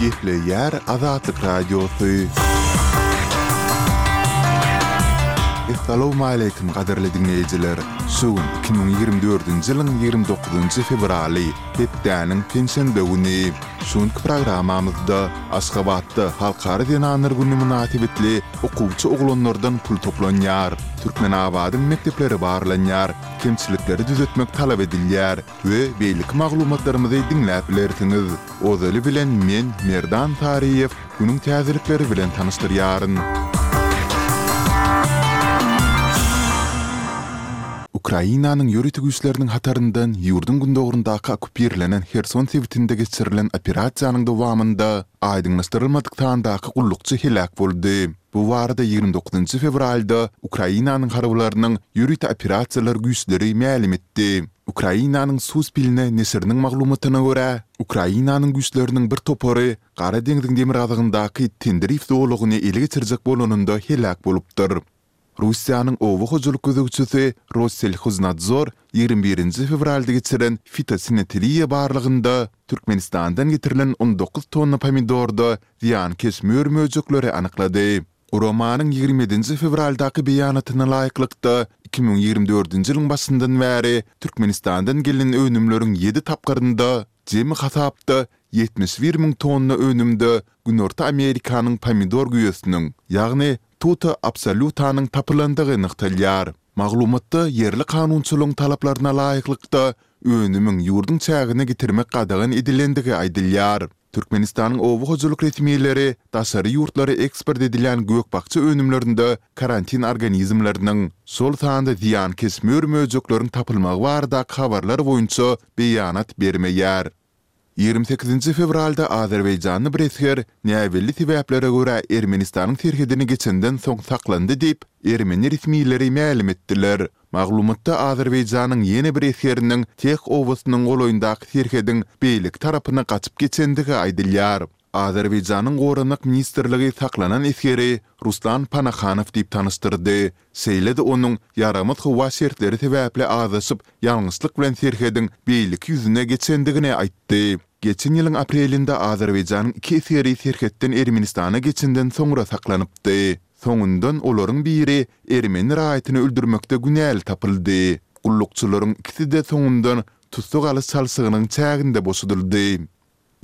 Gepleýär Azatlyk Radiosy. Essalawmaleýkim gadyrly diňleýjiler! Şu gün iki müň ýigrimi dördünji ýylyň ýigrimi dokuzynjy fewraly, hepdäniň penşenbe güni. Şu günki programmamyzda Aşgabatda Halkara zenanlar güni mynasybetli okuwçy oglanlardan pul toplanýar, Türkmenabadyň mekdepleri barlanýar, Kemçilikleri düzetmek talap edilýär we beýleki maglumatlarymyzy diňläp bilersiňiz. Ozaly bilen men Merdan Saryýew günüň täzelikleri bilen tanyşdyrýaryn. Ukrainanyň ýörite güýçleriniň hataryndan ýurduň gündogaryndaky okkupirlenen Herson sebitinde geçirilen operasiýanyň dowamynda aýdyňlaşdyrylmadyk sandaky gullukçy heläk boldy. Bu barada ýigrimi dokuzynjy fewralda Ukrainanyň harbylarynyň ýörite operasiýalar güýçleri mälim etdi. Ukrainanyň Suspilne neşiriniň maglumatyna görä, Ukrainanyň güýçleriniň bir topary Gara deňziň demirgazygyndaky Tendriw zolagyny ele geçirjek bolanynda heläk bolupdyr. Russiýanyň oba hojalyk gözegçisi Rosselhoznadzor ýigrimi birinji fewralda geçiren fitosanitariýa barlagynda, Türkmenistandan getirilen on dokuz tonna pomidorda zyýankeş mör möjekleri anyklady. Guramanyň ýigrimi ýedinji fewraldaky beýanatyna laýyklykda, iki müň ýigrimi dördünji ýylyň başyndan bäri Türkmenistandan gelnen önümleriň ýedi tapgyrynda, jemi hasapda ýetmiş bir müň tonna önümde Günorta Amerikanyň pomidor güýesiniň, ýagny Tuta absolýutanyň tapylandygy nygtalýar. Maglumatda ýerli kanunçylygyň talaplaryna laýyklykda önümiň ýurduň çägine getirmek gadagan edilendigi aýdylýar. Türkmenistanyň oba hojalyk resmileri daşary ýurtlara eksport edilýän gök-bakja önümlerinde karantin organizmleriniň, şol sanda zyýankeş mör-möjekleriň tapylmagy baradaky habarlar boýunça beýanat bermeýär. Ýigrimi sekizinji fewralda azerbaýjanly bir esger näbelli sebäplere görä Ermenistanyň serhedini geçenden soň saklandy diýip, ermeni resmileri mälim etdiler. Maglumatda Azerbaýjanyň ýene bir esgeriniň Teh obasynyň golaýyndaky serhediň beýleki tarapyna gaçyp geçendigi aýdylýar. Azerbaýjanyň Goranmak ministrligi saklanan esgeri Ruslan Panahanow diýip tanyşdyrdy, şeýle-de onuň ýaramaz howa şertleri sebäpli azaşyp, ýalňyşlyk bilen serhediň beýleki ýüzüne geçendigini aýtdy. Geçen ýylyň aprelinde Azerbaýjanyň iki esgeri serhetden Ermenistana geçenden soňra saklanypdy. Soňundan olaryň biri ermeni raýatyny öldürmekde günäli tapyldy. Gullukçylaryň ikisi-de soňundan tussag alyş çalşygynyň çäginde boşadyldy.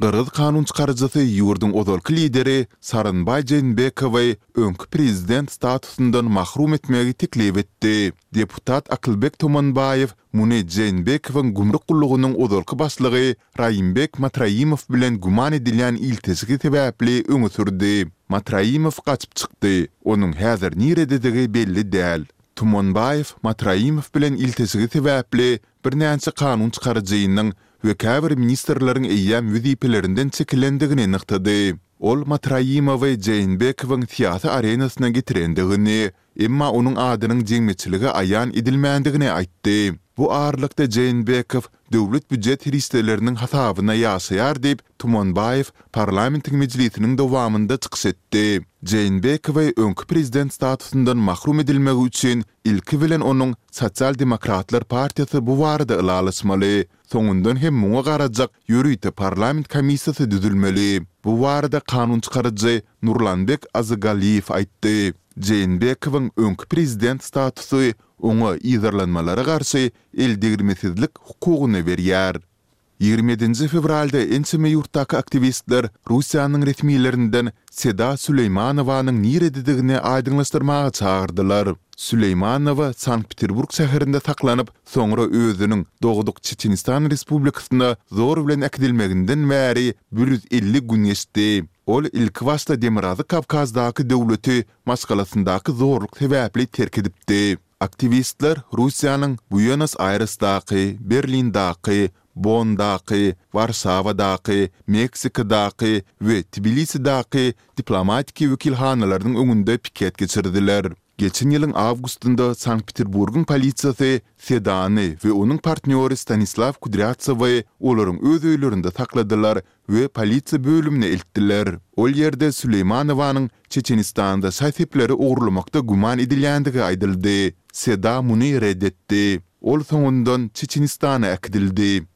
Gyrgyz kanun çykaryjysy ýurduň ozalky lideri Sooronbaý Jeenbekowy öňki prezident statusyndan mahrum etmegi teklip etdi. Deputat Akylbek Tomanbaýew muny Jeenbekowyň gümrük gullugynyň ozalky başlygy Raýimbek Matraimow bilen güman edilýän ilteşigi sebäpli öňe sürdi. Matraimow gaçyp çykdy, onuň häzir nirededigi belli däl. Tumanbaýew Matraimow bilen ilteşigi sebäpli birnäçe kanun çykaryjynyň we käbir ministrleriň eýýäm wezipelerinden çekilendigini nygtady. Ol Matraimowy Jeýnbekowyň syýasy arenasyna getirendigini, emma onuň adynyň jemgyýetçilige aýan edilmändigini aýtdy. Bu aralykda Jeýnbekow döwlet býujet serişdeleriniň hasabyna ýaşaýar diýip, Tumanbaýew parlamentiň mejlisiniň dowamynda çykyş etdi. Jeýnbekowy öňki prezident statusyndan mahrum edilmegi üçin Ilki bilen onuň Sosial demokratlar partiýasy bu barada ylalaşmaly, soňundan hem muňa garajak ýörite parlament komissiýasy düzülmeli. Bu barada kanun çykaryjy Nurlanbek Azygalýew aýtdy. Jeenbekowyň öňki prezident statusy oňa yzarlanmalara garşy eldegrilmesizlik hukugyny berýär. Ýigrimi ýedinji fewralda ençeme ýurtdaky aktiwistler Russiýanyň resmilerinden Seda Süleýmanowanyň nirededigini aýdyňlaşdyrmaga çagyrdylar. Süleýmanowa Sankt-Peterburg şäherinde saklanyp, soňra özüniň dogduk Çeçenistan respublikasyna zor bilen äkidilmeginden bäri bir ýüz elli gün geçdi. Ol ilkibaşda Demirgazyk Kawkazdaky döwleti maşgalasyndaky zorluk sebäpli terk edipdi. Aktiwistler Russiýanyň Buenos-Aýresdaky, Berlindaky, Bonndaky, Warşawadaky, Meksikadaky we Tbilisidaky diplomatiki wekilhanalarynyň öňünde piket geçirdiler. Geçen ýylyň awgustynda Sankt-Peterburgyň polisiýasy Sedany we onuň partnýory Stanislaw Kudrýatsowy olaryň öz öýlerinde sakladylar we polisiýa bölümine eltdiler. Ol ýerde Süleýmanowanyň Çeçenistanda şaý-sepleri ogurlamakda güman edilýändigi aýdyldy. Seda muny ret etdi. Ol soňundan Çeçenistana äkidildi.